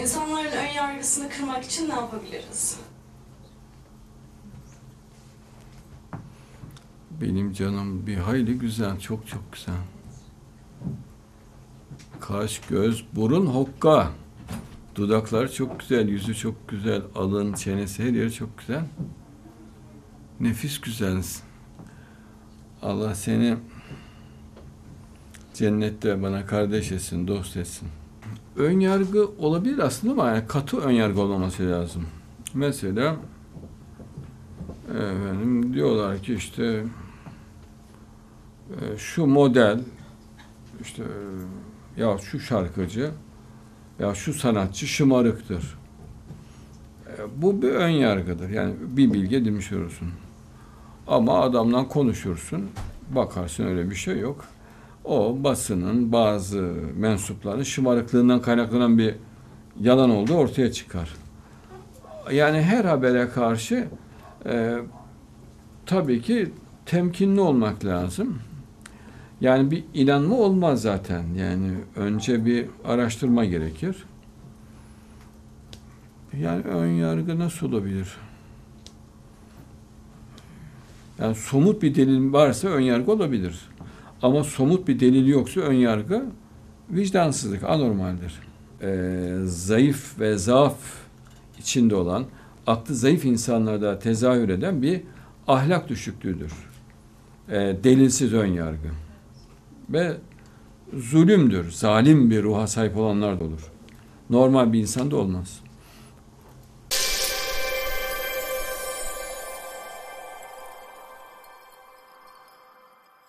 İnsanların ön yargısını kırmak için ne yapabiliriz? Benim canım bir hayli güzel, çok çok güzel. Kaş, göz, burun hokka. Dudakları çok güzel, yüzü çok güzel, alın, çenesi her yeri çok güzel. Nefis güzelsin. Allah seni cennette bana kardeş etsin, dost etsin. Ön yargı olabilir aslında ama yani katı ön yargı olmaması lazım. Mesela efendim diyorlar ki işte e, şu model işte e, ya şu şarkıcı ya şu sanatçı şımarıktır. E, Bu bir ön yargıdır. Yani bir bilgi edinmiş olursun. Ama adamla konuşursun. Bakarsın öyle bir şey yok. O basının bazı mensuplarının şımarıklığından kaynaklanan bir yalan olduğu ortaya çıkar. Yani her habere karşı e, tabii ki temkinli olmak lazım. Yani bir inanma olmaz zaten. Yani önce bir araştırma gerekir. Yani ön yargı nasıl olabilir? Yani somut bir delil varsa ön yargı olabilir. Ama somut bir delil yoksa ön yargı vicdansızlık, anormaldir. Ee, zayıf ve zaaf içinde olan, aklı zayıf insanlarda tezahür eden bir ahlak düşüklüğüdür. Ee, delilsiz ön yargı. Ve zulümdür, zalim bir ruha sahip olanlar da olur. Normal bir insanda olmaz.